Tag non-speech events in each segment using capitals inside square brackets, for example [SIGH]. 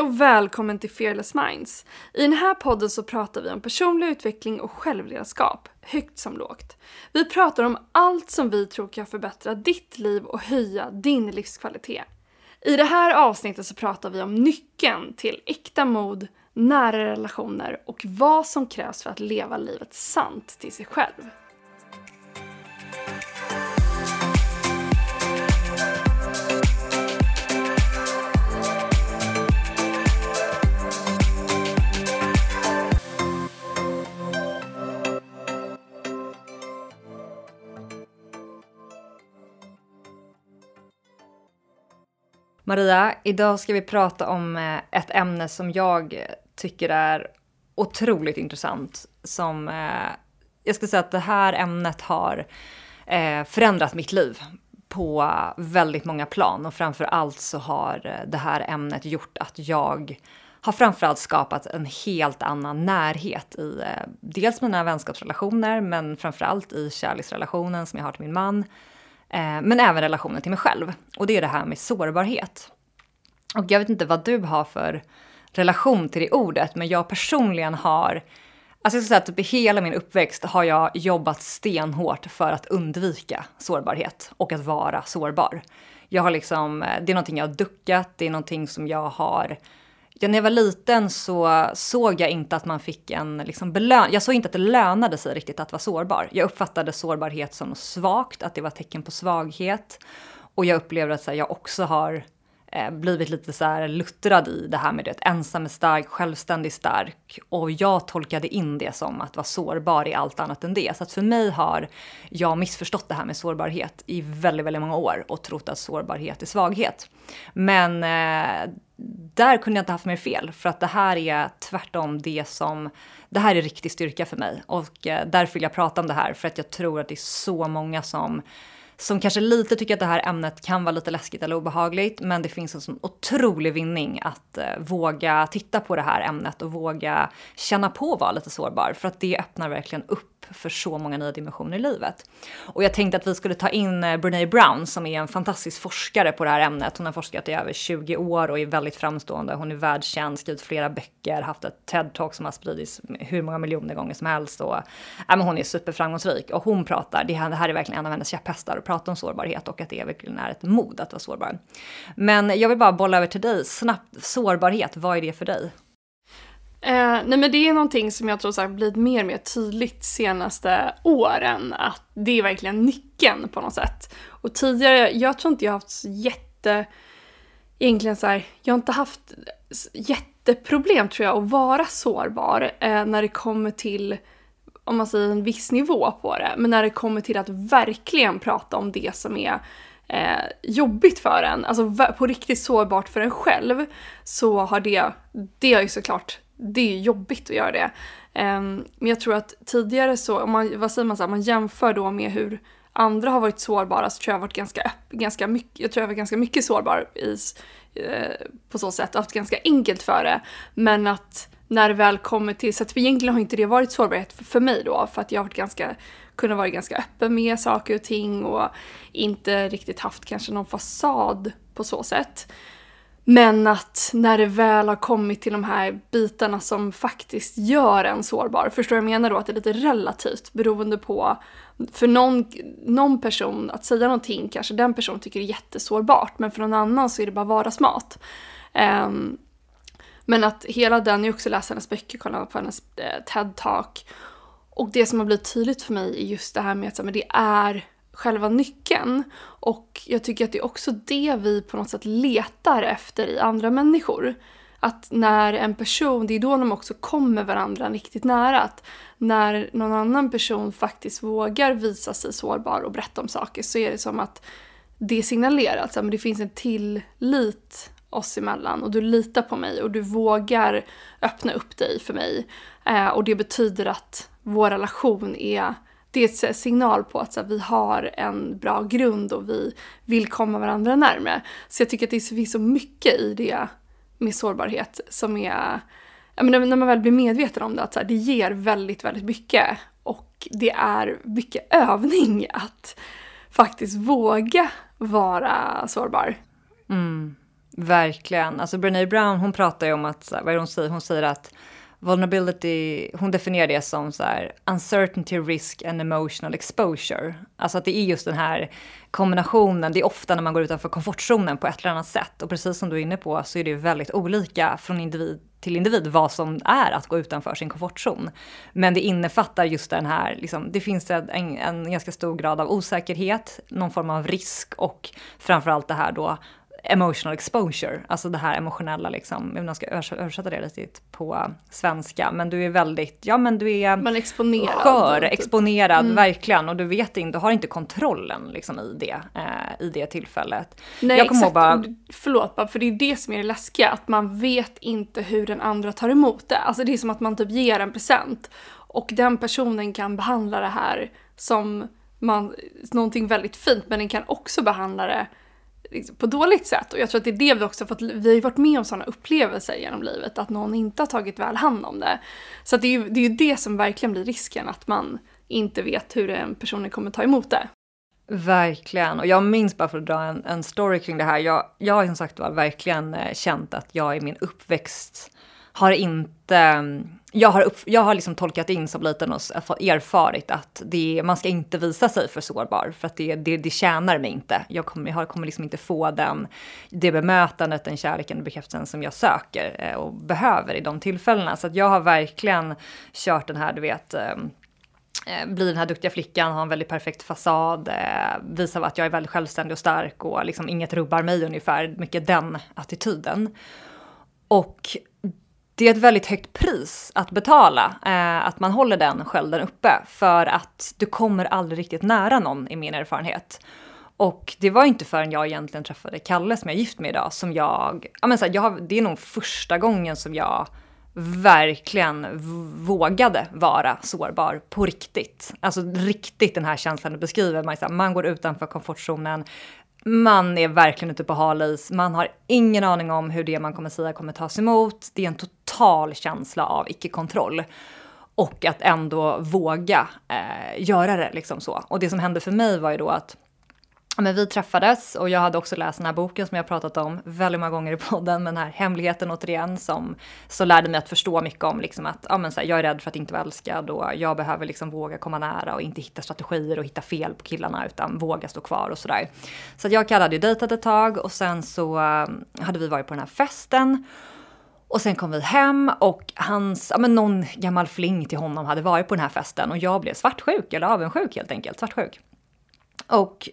Hej och välkommen till Fearless Minds. I den här podden så pratar vi om personlig utveckling och självledarskap, högt som lågt. Vi pratar om allt som vi tror kan förbättra ditt liv och höja din livskvalitet. I det här avsnittet så pratar vi om nyckeln till äkta mod, nära relationer och vad som krävs för att leva livet sant till sig själv. Maria, idag ska vi prata om eh, ett ämne som jag tycker är otroligt intressant. Som, eh, jag skulle säga att det här ämnet har eh, förändrat mitt liv på väldigt många plan och framför allt så har eh, det här ämnet gjort att jag har framförallt skapat en helt annan närhet i eh, dels mina vänskapsrelationer men framförallt i kärleksrelationen som jag har till min man Eh, men även relationen till mig själv. Och det är det här med sårbarhet. Och jag vet inte vad du har för relation till det ordet, men jag personligen har Alltså jag skulle säga att typ i hela min uppväxt har jag jobbat stenhårt för att undvika sårbarhet och att vara sårbar. Jag har liksom, eh, det är någonting jag har duckat, det är någonting som jag har när jag var liten så såg jag inte att man fick en liksom belön... Jag såg inte att det lönade sig riktigt att vara sårbar. Jag uppfattade sårbarhet som svagt, att det var tecken på svaghet. Och jag upplevde att här, jag också har eh, blivit lite så här luttrad i det här med det ensam är stark, självständig stark. Och jag tolkade in det som att vara sårbar i allt annat än det. Så att för mig har jag missförstått det här med sårbarhet i väldigt, väldigt många år och trott att sårbarhet är svaghet. Men eh, där kunde jag inte haft mer fel, för att det här är tvärtom det som, det här är riktig styrka för mig. Och eh, därför vill jag prata om det här, för att jag tror att det är så många som som kanske lite tycker att det här ämnet kan vara lite läskigt eller obehagligt, men det finns en sån otrolig vinning att eh, våga titta på det här ämnet och våga känna på att vara lite sårbar, för att det öppnar verkligen upp för så många nya dimensioner i livet. Och jag tänkte att vi skulle ta in eh, Brene Brown som är en fantastisk forskare på det här ämnet. Hon har forskat i över 20 år och är väldigt framstående. Hon är världskänd, skrivit flera böcker, haft ett TED-talk som har spridits hur många miljoner gånger som helst. Och, ja, men hon är superframgångsrik och hon pratar, det här, är verkligen en av hennes käpphästar, att prata om sårbarhet och att det verkligen är ett mod att vara sårbar. Men jag vill bara bolla över till dig snabbt. Sårbarhet, vad är det för dig? Eh, nej men det är någonting som jag tror har blivit mer och mer tydligt senaste åren. Att det är verkligen nyckeln på något sätt. Och tidigare, jag tror inte jag har haft så jätte... Egentligen så här, jag har inte haft jätteproblem tror jag att vara sårbar eh, när det kommer till om man säger en viss nivå på det. Men när det kommer till att verkligen prata om det som är eh, jobbigt för en, alltså på riktigt sårbart för en själv, så har det, det har ju såklart det är jobbigt att göra det. Um, men jag tror att tidigare så, om man, vad säger man, så här, man jämför då med hur andra har varit sårbara så tror jag jag varit ganska, ganska mycket, jag tror jag var ganska mycket sårbar i, eh, på så sätt och haft ganska enkelt för det. Men att när det väl kommer till, så att egentligen har inte det varit sårbarhet för, för mig då, för att jag har varit ganska, kunnat vara ganska öppen med saker och ting och inte riktigt haft kanske någon fasad på så sätt. Men att när det väl har kommit till de här bitarna som faktiskt gör en sårbar, förstår jag menar då att det är lite relativt beroende på, för någon, någon person, att säga någonting kanske den personen tycker är jättesårbart, men för någon annan så är det bara vardagsmat. Um, men att hela den, jag har också läst hennes böcker, kollat på hennes eh, TED-talk. Och det som har blivit tydligt för mig är just det här med att men det är själva nyckeln. Och jag tycker att det är också det vi på något sätt letar efter i andra människor. Att när en person, det är då de också kommer varandra riktigt nära. Att när någon annan person faktiskt vågar visa sig sårbar och berätta om saker så är det som att det signalerar att det finns en tillit oss emellan och du litar på mig och du vågar öppna upp dig för mig. Eh, och det betyder att vår relation är det är en signal på att så här, vi har en bra grund och vi vill komma varandra närmare. Så jag tycker att det finns så mycket i det med sårbarhet som är, jag menar, när man väl blir medveten om det, att så här, det ger väldigt, väldigt mycket. Och det är mycket övning att faktiskt våga vara sårbar. Mm. Verkligen. Alltså Brené Brown, hon pratar ju om att, vad är det hon säger? Hon säger att vulnerability, hon definierar det som så här, uncertainty, risk and emotional exposure. Alltså att det är just den här kombinationen, det är ofta när man går utanför komfortzonen på ett eller annat sätt. Och precis som du är inne på så är det väldigt olika från individ till individ vad som är att gå utanför sin komfortzon. Men det innefattar just den här, liksom, det finns en, en ganska stor grad av osäkerhet, någon form av risk och framförallt det här då emotional exposure, alltså det här emotionella liksom, om man ska översätta det lite på svenska, men du är väldigt, ja men du är men exponerad, skör, typ. exponerad, mm. verkligen, och du vet inte, du har inte kontrollen liksom i det, eh, i det tillfället. Nej jag exakt, bara... förlåt för det är det som är det läskiga, att man vet inte hur den andra tar emot det. Alltså det är som att man typ ger en present och den personen kan behandla det här som man, någonting väldigt fint, men den kan också behandla det liksom, på dåligt sätt. Och jag tror att det är det vi också fått, vi har ju varit med om sådana upplevelser genom livet, att någon inte har tagit väl hand om det. Så det är ju det, är ju det som verkligen blir risken, att man inte vet hur en person kommer ta emot det. Verkligen, och jag minns bara för att dra en, en story kring det här. Jag, jag har som sagt var verkligen eh, känt att jag i min uppväxt har inte mm, jag har, upp, jag har liksom tolkat in som liten och erfarit att det, man ska inte visa sig för sårbar för att det, det, det tjänar mig inte. Jag kommer, jag kommer liksom inte få den, det bemötandet, den kärleken och bekräftelsen som jag söker eh, och behöver i de tillfällena. Så att jag har verkligen kört den här, du vet, ehm, eh, bli den här duktiga flickan, ha en väldigt perfekt fasad, eh, visa att jag är väldigt självständig och stark och liksom inget rubbar mig ungefär, mycket den attityden. Och det är ett väldigt högt pris att betala, eh, att man håller den skölden uppe, för att du kommer aldrig riktigt nära någon i min erfarenhet. Och det var inte förrän jag egentligen träffade Kalle som jag är gift med idag som jag, ja men så här, jag har, det är nog första gången som jag verkligen vågade vara sårbar på riktigt. Alltså riktigt den här känslan du beskriver, man, man går utanför komfortzonen, man är verkligen ute på halis, man har ingen aning om hur det man kommer säga kommer tas emot. Det är en total känsla av icke-kontroll. Och att ändå våga eh, göra det liksom så. Och det som hände för mig var ju då att men vi träffades och jag hade också läst den här boken som jag pratat om väldigt många gånger i podden, med den här hemligheten återigen som så lärde mig att förstå mycket om liksom att ja, men så här, jag är rädd för att inte vara älskad och jag behöver liksom våga komma nära och inte hitta strategier och hitta fel på killarna utan våga stå kvar och sådär. Så jag kallade ju dejtat ett tag och sen så eh, hade vi varit på den här festen och sen kom vi hem och hans, ja men någon gammal fling till honom hade varit på den här festen och jag blev svartsjuk, eller avundsjuk helt enkelt, svartsjuk. Och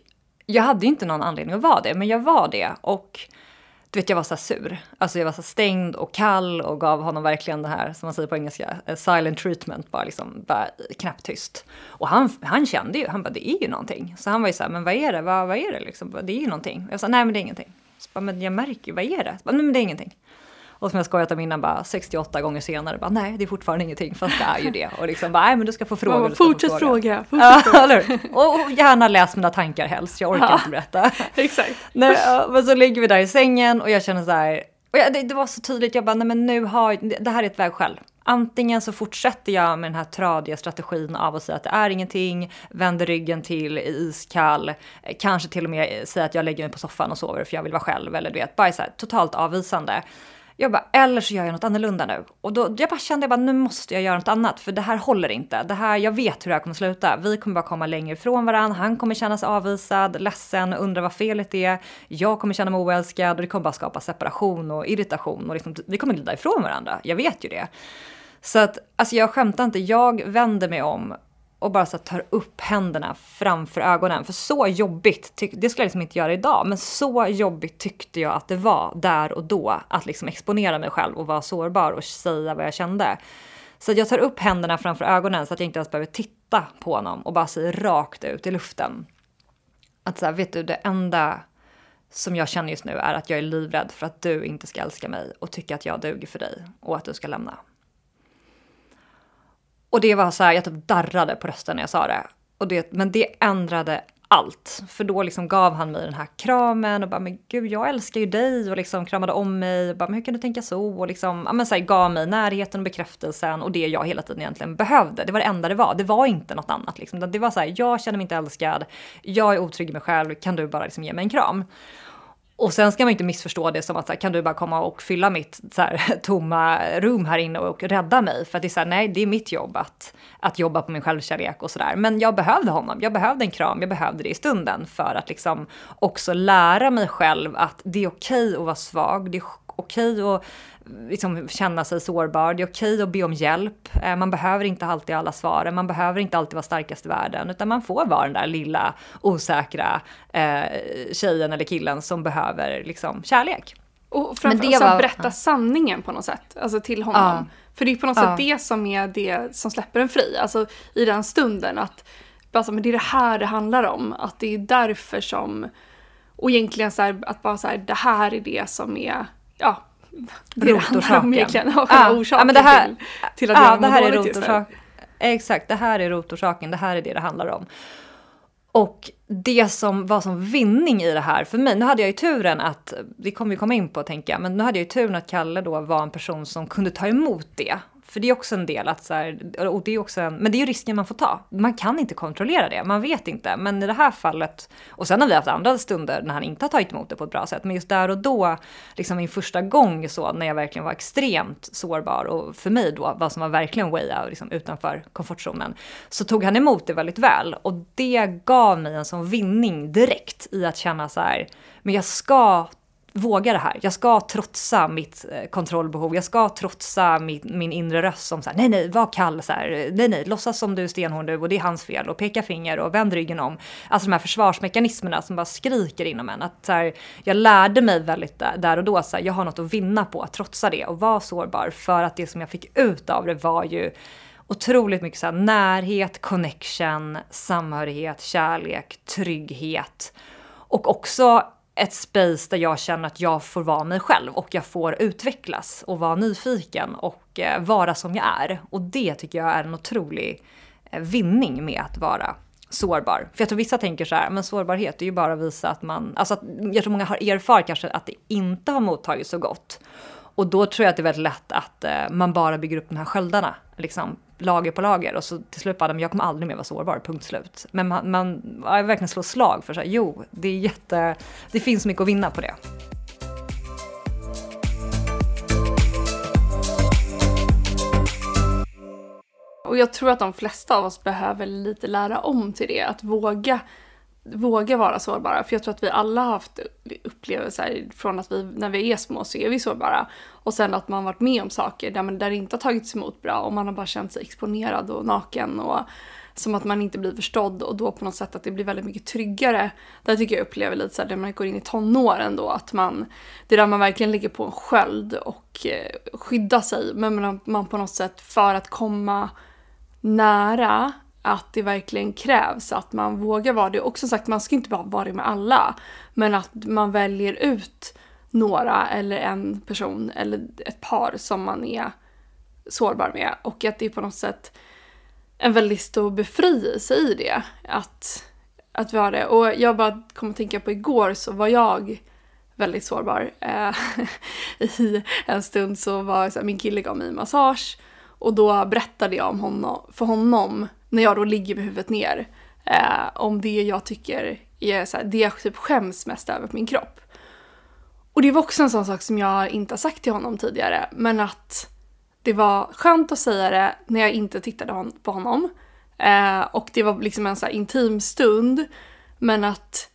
jag hade ju inte någon anledning att vara det, men jag var det. Och du vet, jag var så sur. Alltså jag var så stängd och kall och gav honom verkligen det här, som man säger på engelska, eh, silent treatment, bara liksom, bara knäpptyst. Och han, han kände ju, han bara, det är ju någonting. Så han var ju så här, men vad är det, vad, vad är det liksom? Det är ju någonting. Jag sa, nej men det är ingenting. Så bara, men jag märker ju, vad är det? Så bara, nej men det är ingenting. Och som jag skojat om innan, bara 68 gånger senare, bara nej det är fortfarande ingenting, fast det är ju det. Och liksom bara, nej men du ska få fråga. Bara, fortsätt få fråga. fråga. Fortsätt fråga. [LAUGHS] och, gärna läs mina tankar helst, jag orkar ja, inte berätta. [LAUGHS] Exakt. Nej, men så ligger vi där i sängen och jag känner så här, och jag, det, det, var så tydligt, jag bara, nej men nu har, det här är ett vägskäl. Antingen så fortsätter jag med den här tradiga strategin av att säga att det är ingenting, vänder ryggen till, iskall, kanske till och med säga att jag lägger mig på soffan och sover för jag vill vara själv eller du vet, bara så här, totalt avvisande. Jag bara, eller så gör jag något annorlunda nu. Och då jag bara kände jag bara, nu måste jag göra något annat för det här håller inte. Det här, jag vet hur det här kommer sluta. Vi kommer bara komma längre ifrån varandra. Han kommer känna sig avvisad, ledsen, undra vad felet är. Jag kommer känna mig oälskad och det kommer bara skapa separation och irritation och liksom, vi kommer glida ifrån varandra. Jag vet ju det. Så att, alltså jag skämtar inte, jag vänder mig om och bara så tar upp händerna framför ögonen. För så jobbigt, det skulle jag liksom inte göra idag, men så jobbigt tyckte jag att det var där och då att liksom exponera mig själv och vara sårbar och säga vad jag kände. Så jag tar upp händerna framför ögonen så att jag inte ens behöver titta på honom och bara säger rakt ut i luften. Att så här, vet du, det enda som jag känner just nu är att jag är livrädd för att du inte ska älska mig och tycka att jag duger för dig och att du ska lämna. Och det var så här, jag typ darrade på rösten när jag sa det. Och det men det ändrade allt. För då liksom gav han mig den här kramen och bara, men gud, jag älskar ju dig och liksom kramade om mig och bara, men hur kan du tänka så? Och liksom, ja men så här, gav mig närheten och bekräftelsen och det jag hela tiden egentligen behövde. Det var det enda det var. Det var inte något annat liksom. Det var så här, jag känner mig inte älskad, jag är otrygg i mig själv, kan du bara liksom ge mig en kram? Och sen ska man inte missförstå det som att så här, kan du bara komma och fylla mitt så här, [LAUGHS] tomma rum här inne och rädda mig? För att det är så här, nej, det är mitt jobb att, att jobba på min självkärlek och sådär. Men jag behövde honom, jag behövde en kram, jag behövde det i stunden för att liksom också lära mig själv att det är okej att vara svag, det är okej att liksom känna sig sårbar. Det är okej att be om hjälp. Eh, man behöver inte alltid alla svaren. Man behöver inte alltid vara starkast i världen, utan man får vara den där lilla osäkra eh, tjejen eller killen som behöver liksom kärlek. Och framförallt var... berätta ja. sanningen på något sätt, alltså till honom. Ja. För det är på något ja. sätt det som är det som släpper en fri, alltså i den stunden. att alltså, men Det är det här det handlar om, att det är därför som... Och egentligen så här, att bara så här, det här är det som är, ja, rotorsaken. Och ja, orsaken ja, men det här, till, till att ja, jag det här är rotorsak, Exakt, det här är rotorsaken, det här är det det handlar om. Och det som var som vinning i det här för mig, nu hade jag ju turen att, det kommer vi komma in på tänker jag, men nu hade jag ju turen att Kalle då var en person som kunde ta emot det för det är också en del att så här, och det är också en, men det är ju risken man får ta. Man kan inte kontrollera det, man vet inte. Men i det här fallet, och sen har vi haft andra stunder när han inte har tagit emot det på ett bra sätt. Men just där och då, liksom min första gång så, när jag verkligen var extremt sårbar och för mig då, vad som var verkligen way out, liksom utanför komfortzonen, så tog han emot det väldigt väl. Och det gav mig en sån vinning direkt i att känna så här, men jag ska våga det här. Jag ska trotsa mitt eh, kontrollbehov. Jag ska trotsa min, min inre röst som så här, nej, nej, var kall, så här, nej, nej, låtsas som du är stenhård nu och det är hans fel och peka finger och vänd ryggen om. Alltså de här försvarsmekanismerna som bara skriker inom en. Att så här, jag lärde mig väldigt där och då, så här, jag har något att vinna på att trotsa det och vara sårbar för att det som jag fick ut av det var ju otroligt mycket så här, närhet, connection, samhörighet, kärlek, trygghet och också ett space där jag känner att jag får vara mig själv och jag får utvecklas och vara nyfiken och eh, vara som jag är. Och det tycker jag är en otrolig eh, vinning med att vara sårbar. För jag tror vissa tänker så här, men sårbarhet är ju bara att visa att man, alltså att, jag tror många har erfarit kanske att det inte har mottagits så gott. Och då tror jag att det är väldigt lätt att eh, man bara bygger upp de här sköldarna, liksom lager på lager och så till slut bara, men jag kommer aldrig mer vara sårbar, punkt slut. Men man, man jag verkligen slår slag för så här, jo, det är jätte, det finns mycket att vinna på det. Och jag tror att de flesta av oss behöver lite lära om till det, att våga våga vara sårbara. För jag tror att vi alla har haft upplevelser från att vi, när vi är små så är vi sårbara. Och sen att man varit med om saker där, man, där det inte har tagits emot bra och man har bara känt sig exponerad och naken och som att man inte blir förstådd och då på något sätt att det blir väldigt mycket tryggare. Där tycker jag upplever lite så här, när man går in i tonåren då att man, det är där man verkligen ligger på en sköld och eh, skyddar sig. Men man, man på något sätt för att komma nära att det verkligen krävs att man vågar vara det. Och som sagt, man ska inte bara vara det med alla. Men att man väljer ut några eller en person eller ett par som man är sårbar med. Och att det är på något sätt en väldigt stor befrielse i det. Att, att vara det. Och jag bara kom att tänka på igår så var jag väldigt sårbar. Eh, [LAUGHS] I en stund så var så här, min kille gav mig massage och då berättade jag om honom, för honom när jag då ligger med huvudet ner, eh, om det jag tycker är så här, det jag typ skäms mest över på min kropp. Och det var också en sån sak som jag inte har sagt till honom tidigare, men att det var skönt att säga det när jag inte tittade på honom. Eh, och det var liksom en så intim stund, men att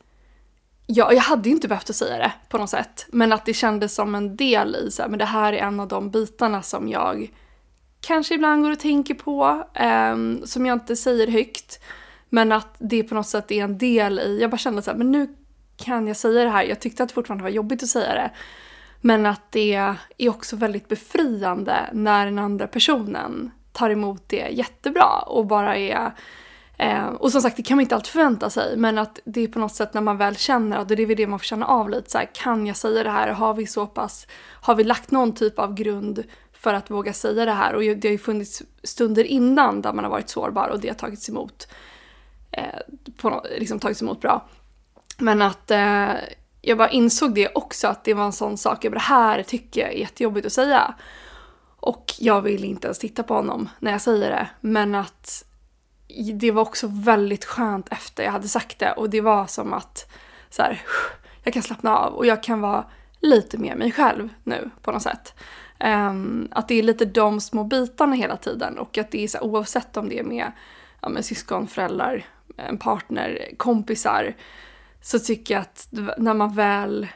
jag, jag hade ju inte behövt att säga det på något sätt, men att det kändes som en del i så här, men det här är en av de bitarna som jag kanske ibland går och tänker på, eh, som jag inte säger högt. Men att det på något sätt är en del i, jag bara kände så här, men nu kan jag säga det här. Jag tyckte att det fortfarande var jobbigt att säga det. Men att det är också väldigt befriande när den andra personen tar emot det jättebra och bara är Eh, och som sagt, det kan man inte alltid förvänta sig, men att det är på något sätt när man väl känner att det är väl det man får känna av lite så här, kan jag säga det här? Har vi så pass, har vi lagt någon typ av grund för att våga säga det här. Och det har ju funnits stunder innan där man har varit sårbar och det har tagits emot, eh, på, liksom tagits emot bra. Men att eh, jag bara insåg det också, att det var en sån sak, jag bara, det här tycker jag är jättejobbigt att säga. Och jag vill inte ens titta på honom när jag säger det, men att det var också väldigt skönt efter jag hade sagt det och det var som att så här, jag kan slappna av och jag kan vara lite mer mig själv nu på något sätt. Um, att det är lite de små bitarna hela tiden och att det är så oavsett om det är med, ja, med syskon, föräldrar, en partner, kompisar så tycker jag att när man väl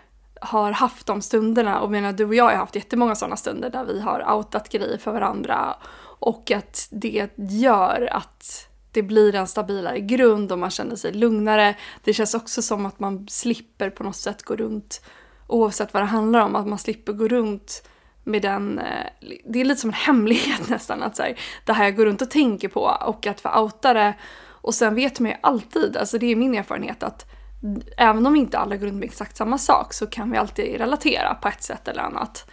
har haft de stunderna, och menar du och jag har haft jättemånga sådana stunder där vi har outat grejer för varandra och att det gör att det blir en stabilare grund och man känner sig lugnare. Det känns också som att man slipper på något sätt gå runt, oavsett vad det handlar om, att man slipper gå runt med den, eh, det är lite som en hemlighet [LAUGHS] nästan att så här, det här jag går runt och tänker på och att få outa det. Och sen vet man ju alltid, alltså det är min erfarenhet att även om inte alla går runt med exakt samma sak så kan vi alltid relatera på ett sätt eller annat.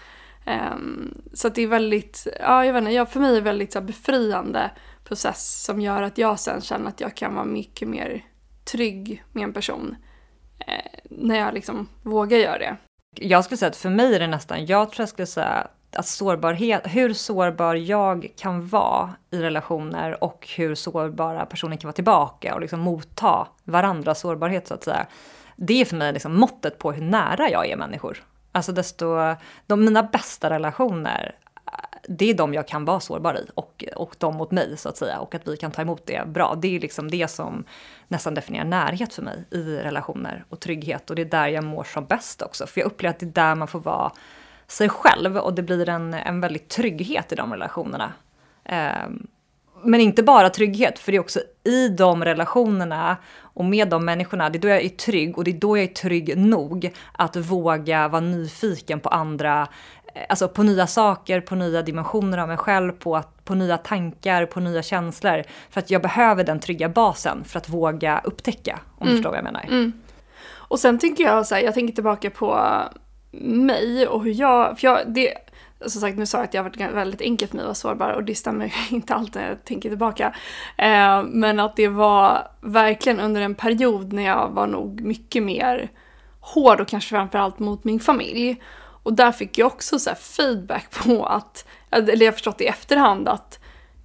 Um, så att det är väldigt, ja jag vet inte, för mig är det väldigt så befriande process som gör att jag sen känner att jag kan vara mycket mer trygg med en person eh, när jag liksom vågar göra det. Jag skulle säga att för mig är det nästan, jag tror jag skulle säga att sårbarhet, hur sårbar jag kan vara i relationer och hur sårbara personer kan vara tillbaka och liksom motta varandras sårbarhet så att säga. Det är för mig liksom måttet på hur nära jag är människor. Alltså desto, de, mina bästa relationer, det är de jag kan vara sårbar i och, och de mot mig så att säga. Och att vi kan ta emot det bra. Det är liksom det som nästan definierar närhet för mig i relationer och trygghet. Och det är där jag mår som bäst också. För jag upplever att det är där man får vara sig själv och det blir en, en väldigt trygghet i de relationerna. Um, men inte bara trygghet, för det är också i de relationerna och med de människorna, det är då jag är trygg och det är då jag är trygg nog att våga vara nyfiken på andra, alltså på nya saker, på nya dimensioner av mig själv, på, att, på nya tankar, på nya känslor. För att jag behöver den trygga basen för att våga upptäcka, om mm. du förstår vad jag menar. Mm. Och sen tänker jag så här, jag tänker tillbaka på mig och hur jag, för jag, det, som sagt nu sa jag att har varit väldigt enkelt för mig att vara sårbar och det stämmer [LAUGHS] inte alltid när jag tänker tillbaka. Eh, men att det var verkligen under en period när jag var nog mycket mer hård och kanske framförallt mot min familj. Och där fick jag också så feedback på att, eller jag har förstått i efterhand att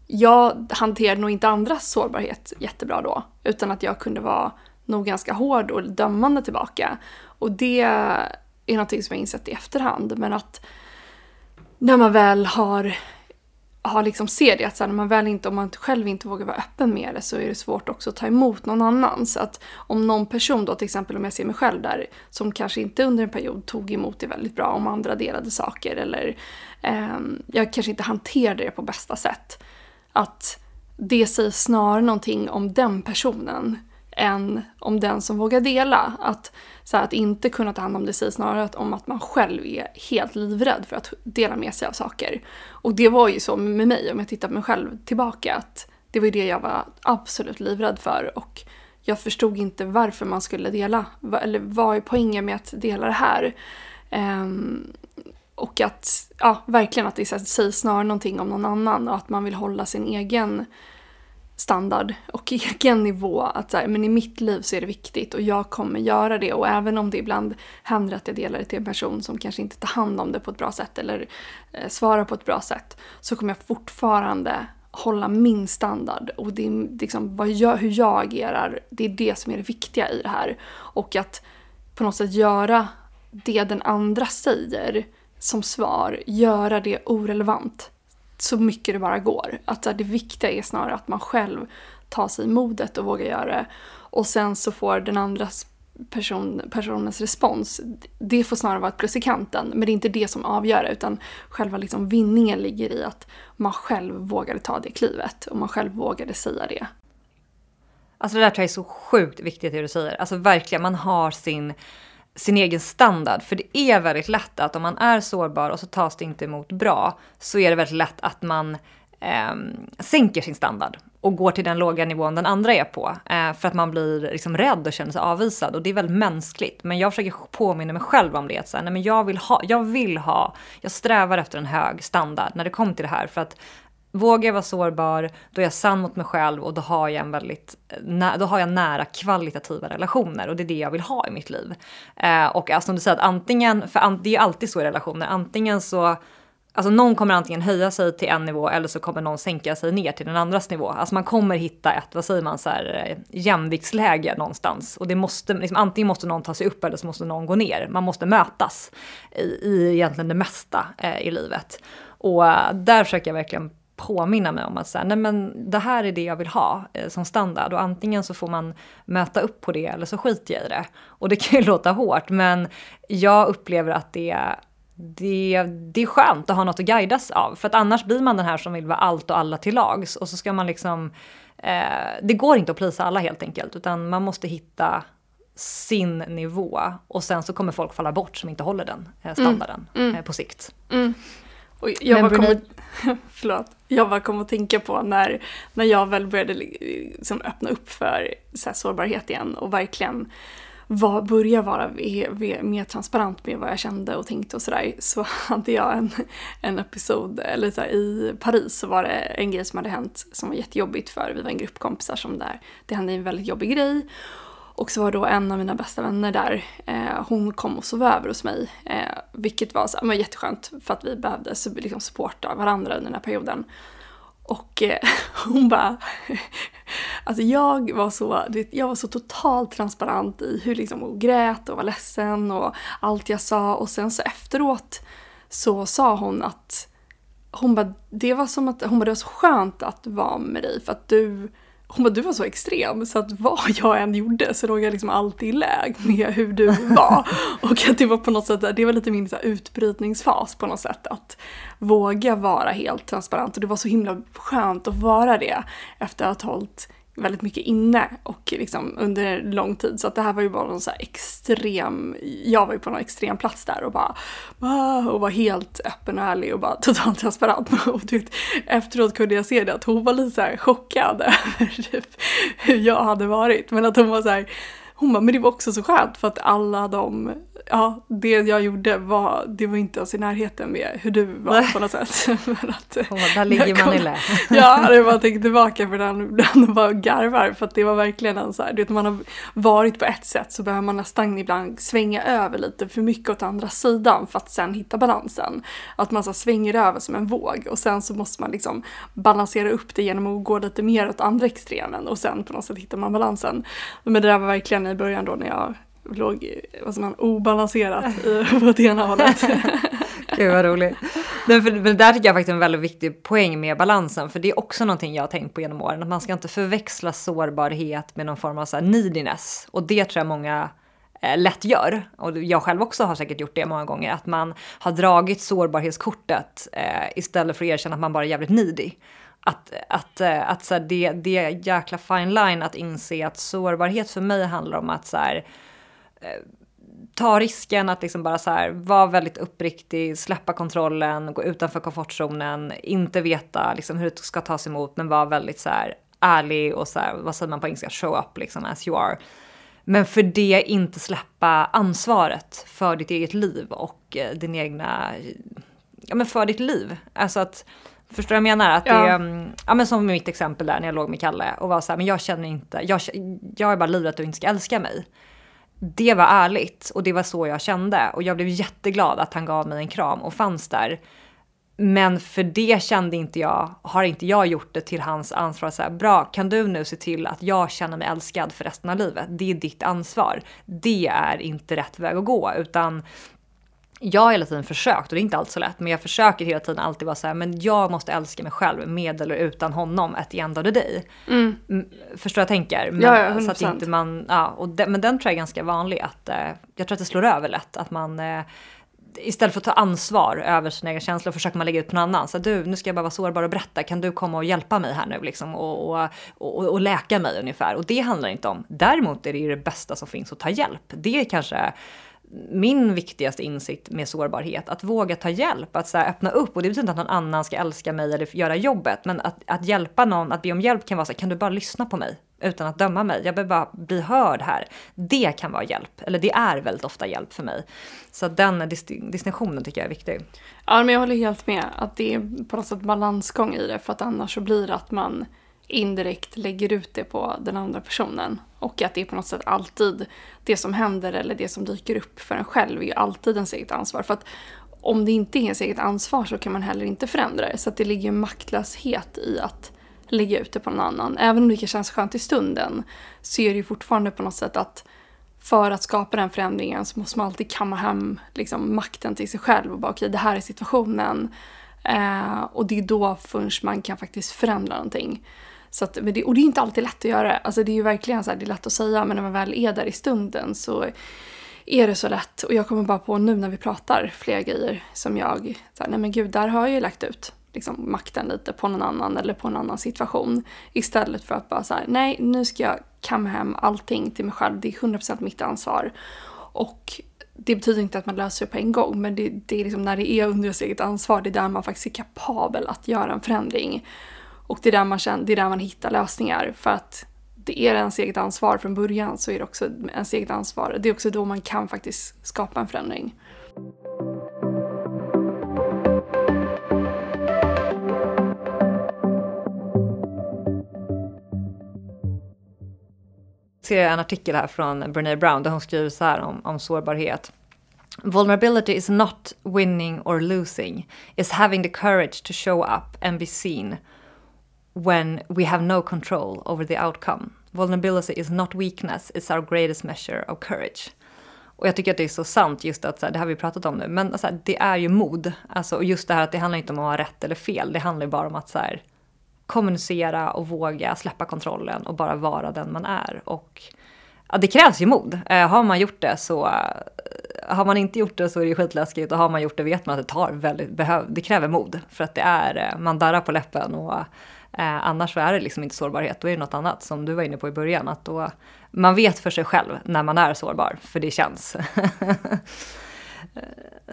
jag hanterade nog inte andras sårbarhet jättebra då. Utan att jag kunde vara nog ganska hård och dömande tillbaka. Och det är någonting som jag insett i efterhand. Men att när man väl har, har liksom ser det, att så här, när man väl inte, om man själv inte vågar vara öppen med det så är det svårt också att ta emot någon annan. Så att om någon person då, till exempel om jag ser mig själv där, som kanske inte under en period tog emot det väldigt bra om andra delade saker eller eh, jag kanske inte hanterade det på bästa sätt. Att det säger snarare någonting om den personen än om den som vågar dela. Att, så här, att inte kunna ta hand om det sig snarare om att man själv är helt livrädd för att dela med sig av saker. Och det var ju så med mig, om jag tittar på mig själv tillbaka, att det var ju det jag var absolut livrädd för. Och jag förstod inte varför man skulle dela, eller vad är poängen med att dela det här? Um, och att, ja, verkligen att det säger snarare någonting om någon annan och att man vill hålla sin egen standard och [LAUGHS] egen nivå. Att så här, men i mitt liv så är det viktigt och jag kommer göra det. Och även om det ibland händer att jag delar det till en person som kanske inte tar hand om det på ett bra sätt eller eh, svarar på ett bra sätt. Så kommer jag fortfarande hålla min standard. Och det är liksom vad jag, hur jag agerar, det är det som är det viktiga i det här. Och att på något sätt göra det den andra säger som svar, göra det orelevant så mycket det bara går. Att det viktiga är snarare att man själv tar sig modet och vågar göra det. Och sen så får den andra person, personens respons, det får snarare vara ett plus i kanten. Men det är inte det som avgör det, utan själva liksom vinningen ligger i att man själv vågade ta det klivet och man själv vågade säga det. Alltså det där tror jag är så sjukt viktigt det du säger. Alltså verkligen, man har sin sin egen standard. För det är väldigt lätt att om man är sårbar och så tas det inte emot bra så är det väldigt lätt att man eh, sänker sin standard och går till den låga nivån den andra är på. Eh, för att man blir liksom rädd och känner sig avvisad och det är väldigt mänskligt. Men jag försöker påminna mig själv om det. Att så här, nej, men jag, vill ha, jag vill ha, jag strävar efter en hög standard när det kommer till det här. För att Vågar jag vara sårbar, då är jag sann mot mig själv och då har jag en väldigt, eh, då har jag nära kvalitativa relationer och det är det jag vill ha i mitt liv. Eh, och alltså, som du säger, att antingen, för det är ju alltid så i relationer, antingen så Alltså någon kommer antingen höja sig till en nivå eller så kommer någon sänka sig ner till den andras nivå. Alltså man kommer hitta ett, vad säger man, så här, eh, jämviktsläge någonstans. Och det måste, liksom, antingen måste någon ta sig upp eller så måste någon gå ner. Man måste mötas i, i egentligen det mesta eh, i livet. Och eh, där försöker jag verkligen påminna mig om att så nej men det här är det jag vill ha eh, som standard och antingen så får man möta upp på det eller så skiter jag i det. Och det kan ju [LAUGHS] låta hårt men jag upplever att det det, det är skönt att ha något att guidas av. För att annars blir man den här som vill vara allt och alla till lags. Och så ska man liksom... Eh, det går inte att plisa alla helt enkelt. Utan man måste hitta sin nivå. Och sen så kommer folk falla bort som inte håller den eh, standarden mm. Mm. Eh, på sikt. Mm. Och jag, bara kom, [LAUGHS] förlåt, jag bara kom att tänka på när, när jag väl började liksom öppna upp för så sårbarhet igen och verkligen var, börja vara mer transparent med vad jag kände och tänkte och sådär så [LAUGHS] hade jag en, en episod, eller så här, i Paris så var det en grej som hade hänt som var jättejobbigt för vi var en grupp kompisar som där, det hände en väldigt jobbig grej och så var då en av mina bästa vänner där, eh, hon kom och sov över hos mig. Eh, vilket var, så, var jätteskönt för att vi behövde liksom, supporta varandra under den här perioden. Och eh, [LAUGHS] hon bara... [LAUGHS] Alltså jag var, så, jag var så totalt transparent i hur liksom hon grät och var ledsen och allt jag sa. Och sen så efteråt så sa hon att hon bara, det var som att hon bara, det var så skönt att vara med dig för att du hon bara, du var så extrem så att vad jag än gjorde så låg jag liksom alltid i läg med hur du var. [LAUGHS] och att det var på något sätt, det var lite min så här, utbrytningsfas på något sätt. Att våga vara helt transparent och det var så himla skönt att vara det efter att ha hållit väldigt mycket inne och liksom under lång tid. Så att det här var ju bara någon så här extrem, jag var ju på någon extrem plats där och bara och var helt öppen och ärlig och bara totalt transparent. [LAUGHS] Och typ, efteråt kunde jag se det att hon var lite så här chockad [LAUGHS] över typ hur jag hade varit. Men att hon var så här, hon bara, men det var också så skönt för att alla de ja, det jag gjorde var, det var inte ens i närheten med hur du var Nej. på något sätt. [LAUGHS] Men att, oh, där ligger man i lä. [LAUGHS] ja, det bara tänka tillbaka för den, den bara garvar för att det var verkligen en så här, du vet man har varit på ett sätt så behöver man nästan ibland svänga över lite för mycket åt andra sidan för att sen hitta balansen. Att man så svänger över som en våg och sen så måste man liksom balansera upp det genom att gå lite mer åt andra extremen och sen på något sätt hittar man balansen. Men det där var verkligen i början då när jag låg vad man, obalanserat i, [LAUGHS] på det ena hållet. [LAUGHS] Gud vad roligt. Men, för, men där tycker jag faktiskt är en väldigt viktig poäng med balansen, för det är också någonting jag har tänkt på genom åren, att man ska inte förväxla sårbarhet med någon form av så här neediness. Och det tror jag många eh, lätt gör, och jag själv också har säkert gjort det många gånger, att man har dragit sårbarhetskortet eh, istället för att erkänna att man bara är jävligt needy. Att, att, eh, att så här, det, det är jäkla fine line att inse att sårbarhet för mig handlar om att så här, ta risken att liksom bara så här, vara väldigt uppriktig, släppa kontrollen, gå utanför komfortzonen, inte veta liksom hur det ska tas emot, men vara väldigt så här ärlig och så här, vad säger man på engelska, show up liksom as you are. Men för det inte släppa ansvaret för ditt eget liv och eh, din egna, ja men för ditt liv. Alltså att, förstår du vad jag menar? Att ja. det, mm, ja men som mitt exempel där när jag låg med Kalle och var så här, men jag känner inte, jag, jag är bara livrädd att du inte ska älska mig det var ärligt och det var så jag kände. Och jag blev jätteglad att han gav mig en kram och fanns där. Men för det kände inte jag, har inte jag gjort det till hans ansvar. Så här, Bra, kan du nu se till att jag känner mig älskad för resten av livet? Det är ditt ansvar. Det är inte rätt väg att gå, utan jag har hela tiden försökt, och det är inte alls så lätt, men jag försöker hela tiden alltid vara så här, men jag måste älska mig själv med eller utan honom at the end of the day. Mm. Förstår jag tänker? Men, ja, ja, så att inte man, ja, och de, men den tror jag är ganska vanlig, att eh, jag tror att det slår över lätt, att man eh, istället för att ta ansvar över sina egna känslor försöker man lägga ut på någon annan. Så du, nu ska jag bara vara sårbar och berätta. Kan du komma och hjälpa mig här nu liksom och, och, och, och läka mig ungefär? Och det handlar inte om. Däremot är det ju det bästa som finns att ta hjälp. Det är kanske min viktigaste insikt med sårbarhet. Att våga ta hjälp, att så öppna upp. Och det betyder inte att någon annan ska älska mig eller göra jobbet. Men att, att hjälpa någon, att be om hjälp kan vara så här, kan du bara lyssna på mig? Utan att döma mig. Jag behöver bara bli hörd här. Det kan vara hjälp. Eller det är väldigt ofta hjälp för mig. Så den distinktionen tycker jag är viktig. Ja, men jag håller helt med. Att det är på något sätt balansgång i det. För att annars så blir det att man indirekt lägger ut det på den andra personen. Och att det är på något sätt alltid det som händer eller det som dyker upp för en själv är ju alltid ens eget ansvar. För att om det inte är ens eget ansvar så kan man heller inte förändra det. Så att det ligger maktlöshet i att lägga ut det på någon annan. Även om det kan kännas skönt i stunden så är det ju fortfarande på något sätt att för att skapa den förändringen så måste man alltid kamma hem liksom, makten till sig själv och bara okej, okay, det här är situationen. Eh, och det är då först man kan faktiskt förändra någonting. Så att, det, och det är inte alltid lätt att göra. Alltså det är ju verkligen så här, det är lätt att säga men när man väl är där i stunden så är det så lätt. Och jag kommer bara på nu när vi pratar flera grejer som jag, så här, nej men gud, där har jag ju lagt ut liksom, makten lite på någon annan eller på en annan situation. Istället för att bara så här, nej nu ska jag kamma hem allting till mig själv, det är 100% mitt ansvar. Och det betyder inte att man löser det på en gång, men det, det är liksom när det är under ens eget ansvar, det är där man faktiskt är kapabel att göra en förändring. Och det är där man, känner, det är där man hittar lösningar. För att det är ens eget ansvar från början så är det också ens eget ansvar. Det är också då man kan faktiskt skapa en förändring. ser en artikel här från Brené Brown där hon skriver så här om, om sårbarhet. Vulnerability is not winning or losing, is having the courage to show up and be seen when we have no control over the outcome. Vulnerability is not weakness, it's our greatest measure of courage. Och jag tycker att det är så sant just att, så här, det har vi pratat om nu, men alltså, det är ju mod. Alltså, och just det här att det handlar inte om att ha rätt eller fel, det handlar ju bara om att så här, kommunicera och våga släppa kontrollen och bara vara den man är. Och ja, det krävs ju mod. Eh, har man gjort det så, eh, har man inte gjort det så är det skitläskigt och har man gjort det vet man att det tar väldigt, behöv, det kräver mod. För att det är, eh, man darrar på läppen och eh, annars så är det liksom inte sårbarhet, då är det något annat som du var inne på i början. Att då, man vet för sig själv när man är sårbar, för det känns. [LAUGHS]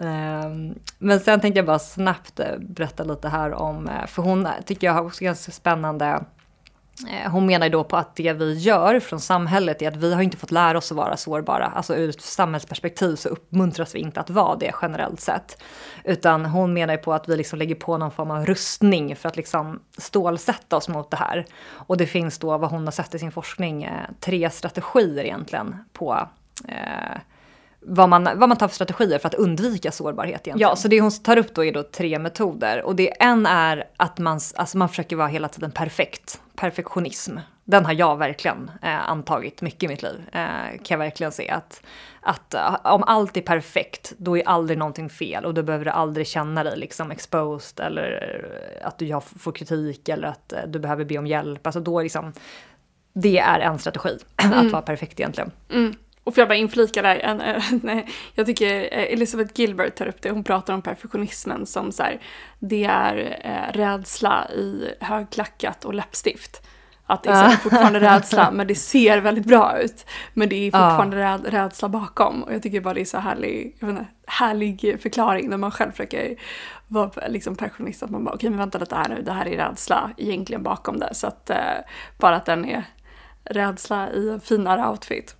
Ehm, men sen tänkte jag bara snabbt eh, berätta lite här om, eh, för hon eh, tycker jag har också ganska spännande Eh, hon menar ju då på att det vi gör från samhället är att vi har inte fått lära oss att vara sårbara. Alltså ur ett samhällsperspektiv så uppmuntras vi inte att vara det generellt sett. Utan hon menar ju på att vi liksom lägger på någon form av rustning för att liksom stålsätta oss mot det här. Och det finns då vad hon har sett i sin forskning eh, tre strategier egentligen på eh, vad man, vad man tar för strategier för att undvika sårbarhet egentligen. Ja, så det hon tar upp då är då tre metoder. Och det en är att man, alltså man försöker vara hela tiden perfekt. Perfektionism. Den har jag verkligen eh, antagit mycket i mitt liv. Eh, kan jag verkligen se att, att uh, om allt är perfekt, då är aldrig någonting fel och då behöver du aldrig känna dig liksom exposed eller att du får kritik eller att uh, du behöver be om hjälp. Alltså då liksom, det är en strategi, [CLEARS THROAT] mm. att vara perfekt egentligen. Mm. Och får jag bara inflika där, en, [LAUGHS] jag tycker eh, Elizabeth Gilbert tar upp det, hon pratar om perfektionismen som så här, det är eh, rädsla i högklackat och läppstift. Att det är fortfarande rädsla, [LAUGHS] men det ser väldigt bra ut. Men det är fortfarande ja. rädsla bakom. Och jag tycker bara det är så härlig, jag inte, härlig förklaring när man själv försöker vara liksom perfektionist. Att man bara, okej okay, men vänta lite här nu, det här är rädsla egentligen bakom det. Så att eh, bara att den är rädsla i en finare outfit.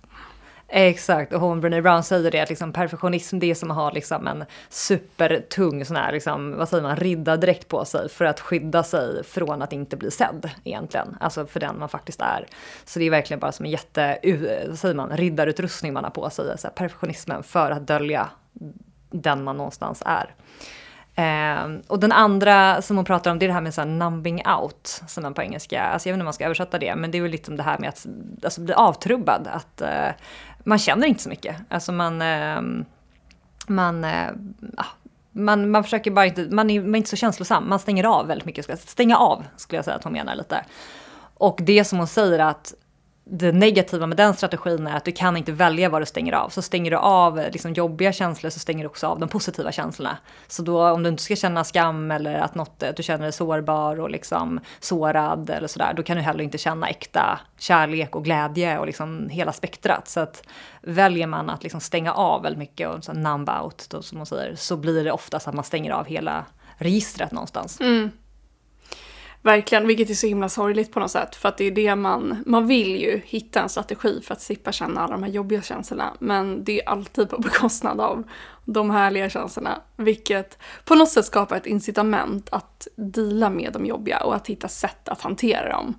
Exakt, och hon Brené Brown säger det att liksom perfektionism det är som att ha liksom en supertung sån här, liksom, vad säger man, riddardräkt på sig för att skydda sig från att inte bli sedd egentligen. Alltså för den man faktiskt är. Så det är verkligen bara som en jätte, vad säger man, riddarutrustning man har på sig, så här, perfektionismen för att dölja den man någonstans är. Eh, och den andra som hon pratar om det är det här med så här numbing out, som man på engelska, alltså jag vet inte om man ska översätta det, men det är väl lite det här med att alltså, bli avtrubbad, att eh, man känner inte så mycket. Alltså man, ehm, man, eh, ah, man, man försöker bara inte, man är, man är inte så känslosam, man stänger av väldigt mycket. Stänga av skulle jag säga att hon menar lite. Och det som hon säger att det negativa med den strategin är att du kan inte välja vad du stänger av. Så stänger du av eh, liksom, jobbiga känslor så stänger du också av de positiva känslorna. Så då om du inte ska känna skam eller att, något, att du känner dig sårbar och liksom sårad eller sådär, då kan du heller inte känna äkta kärlek och glädje och liksom hela spektrat. Så att väljer man att liksom stänga av väldigt mycket och så numb out, då, som man säger, så blir det oftast att man stänger av hela registret någonstans. Mm. Verkligen, vilket är så himla sorgligt på något sätt. För att det är det man, man vill ju hitta en strategi för att slippa känna alla de här jobbiga känslorna. Men det är alltid på [LAUGHS] bekostnad av de härliga känslorna. Vilket på något sätt skapar ett incitament att dela med de jobbiga och att hitta sätt att hantera dem.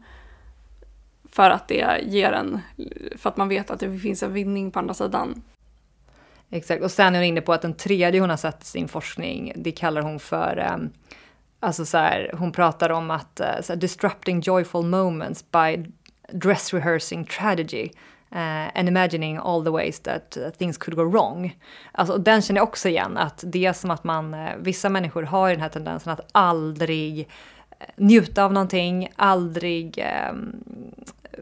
För att det ger en, för att man vet att det finns en vinning på andra sidan. Exakt, och sen är hon inne på att den tredje hon har sett i sin forskning, det kallar hon för eh Alltså så här, hon pratar om att eh, så här, disrupting joyful moments by dress rehearsing tragedy. Uh, and imagining all the ways that uh, things could go wrong. Alltså, den känner jag också igen, att det är som att man, uh, vissa människor har den här tendensen att aldrig njuta av någonting, aldrig um,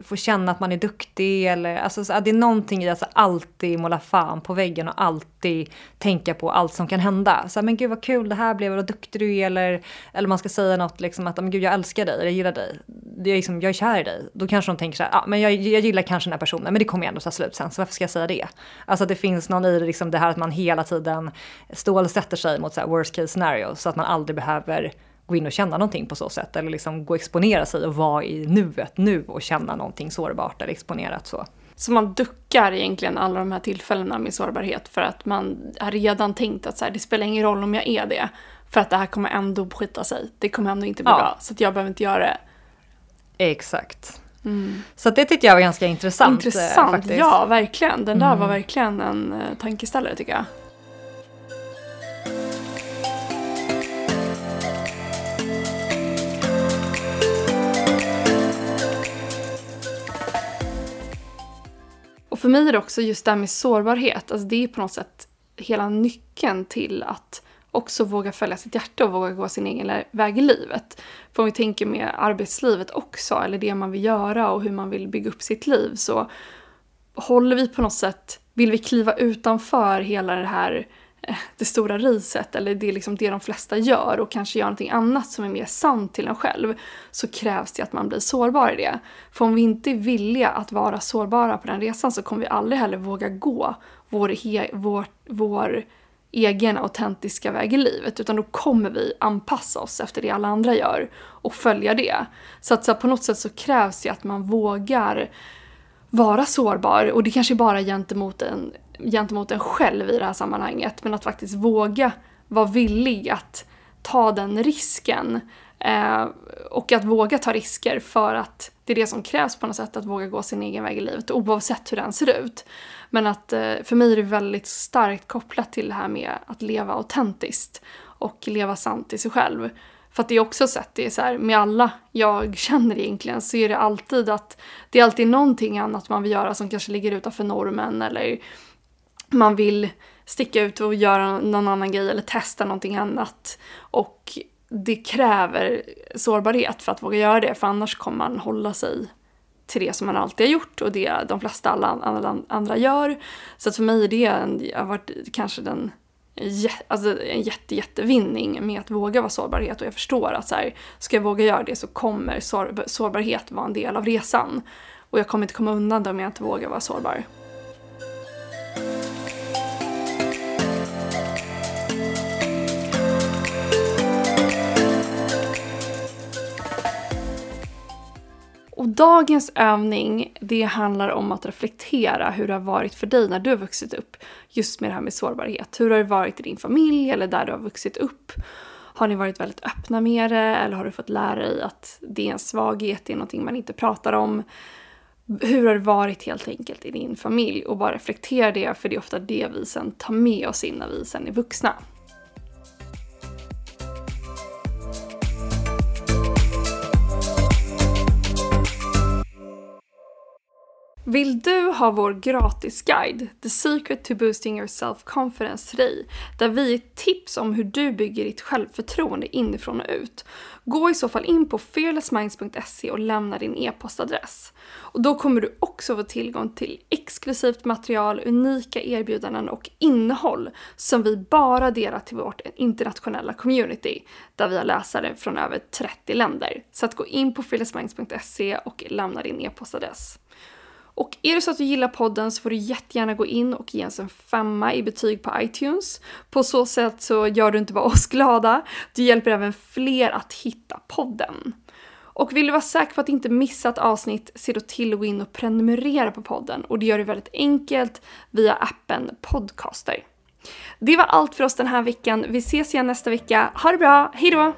få känna att man är duktig eller alltså så, det är någonting i att alltså, alltid måla fan på väggen och alltid tänka på allt som kan hända. Så men gud vad kul det här blev, vad duktig du är eller, eller man ska säga något liksom att men gud jag älskar dig eller jag gillar dig. Det är liksom, jag är kär i dig. Då kanske de tänker så här, ah, men jag, jag gillar kanske den här personen men det kommer ju ändå ta slut sen så varför ska jag säga det? Alltså det finns någon i liksom det här att man hela tiden stålsätter sig mot så worst case scenario så att man aldrig behöver gå in och känna någonting på så sätt. Eller liksom gå och exponera sig och vara i nuet nu och känna någonting sårbart eller exponerat så. Så man duckar egentligen alla de här tillfällena med sårbarhet för att man har redan tänkt att så här, det spelar ingen roll om jag är det. För att det här kommer ändå skita sig. Det kommer ändå inte bli ja. bra. Så att jag behöver inte göra det. Exakt. Mm. Så det tyckte jag var ganska intressant. Eh, intressant, ja verkligen. Den där mm. var verkligen en uh, tankeställare tycker jag. Och för mig är det också just det här med sårbarhet, alltså det är på något sätt hela nyckeln till att också våga följa sitt hjärta och våga gå sin egen väg i livet. För om vi tänker med arbetslivet också, eller det man vill göra och hur man vill bygga upp sitt liv, så håller vi på något sätt, vill vi kliva utanför hela det här det stora riset eller det är liksom det de flesta gör och kanske gör någonting annat som är mer sant till en själv så krävs det att man blir sårbar i det. För om vi inte är villiga att vara sårbara på den resan så kommer vi aldrig heller våga gå vår, he, vår, vår egen autentiska väg i livet utan då kommer vi anpassa oss efter det alla andra gör och följa det. Så att så på något sätt så krävs det att man vågar vara sårbar och det kanske bara är gentemot en gentemot en själv i det här sammanhanget. Men att faktiskt våga vara villig att ta den risken. Eh, och att våga ta risker för att det är det som krävs på något sätt, att våga gå sin egen väg i livet oavsett hur den ser ut. Men att eh, för mig är det väldigt starkt kopplat till det här med att leva autentiskt och leva sant i sig själv. För att det är också sett, det är så här, med alla jag känner egentligen så är det alltid att det är alltid någonting annat man vill göra som kanske ligger utanför normen eller man vill sticka ut och göra någon annan grej eller testa någonting annat. Och det kräver sårbarhet för att våga göra det, för annars kommer man hålla sig till det som man alltid har gjort och det de flesta alla andra gör. Så att för mig är det en, har varit kanske den alltså en jätte, jättevinning med att våga vara sårbarhet och jag förstår att så här, ska jag våga göra det så kommer sår, sårbarhet vara en del av resan. Och jag kommer inte komma undan det om jag inte vågar vara sårbar. Och dagens övning, det handlar om att reflektera hur det har varit för dig när du har vuxit upp. Just med det här med sårbarhet. Hur har det varit i din familj eller där du har vuxit upp? Har ni varit väldigt öppna med det eller har du fått lära dig att det är en svaghet, det är någonting man inte pratar om? Hur har det varit helt enkelt i din familj? Och bara reflektera det, för det är ofta det vi sen tar med oss in när vi sen är vuxna. Vill du ha vår gratisguide, The Secret to Boosting Your Self-Confidence till dig, där vi ger tips om hur du bygger ditt självförtroende inifrån och ut? Gå i så fall in på fearlessminds.se och lämna din e-postadress. Och då kommer du också få tillgång till exklusivt material, unika erbjudanden och innehåll som vi bara delar till vårt internationella community, där vi har läsare från över 30 länder. Så att gå in på fearlessminds.se och lämna din e-postadress. Och är det så att du gillar podden så får du jättegärna gå in och ge oss en femma i betyg på iTunes. På så sätt så gör du inte bara oss glada, du hjälper även fler att hitta podden. Och vill du vara säker på att inte missa ett avsnitt, se då till att gå in och prenumerera på podden. Och det gör du väldigt enkelt via appen Podcaster. Det var allt för oss den här veckan. Vi ses igen nästa vecka. Ha det bra, hejdå!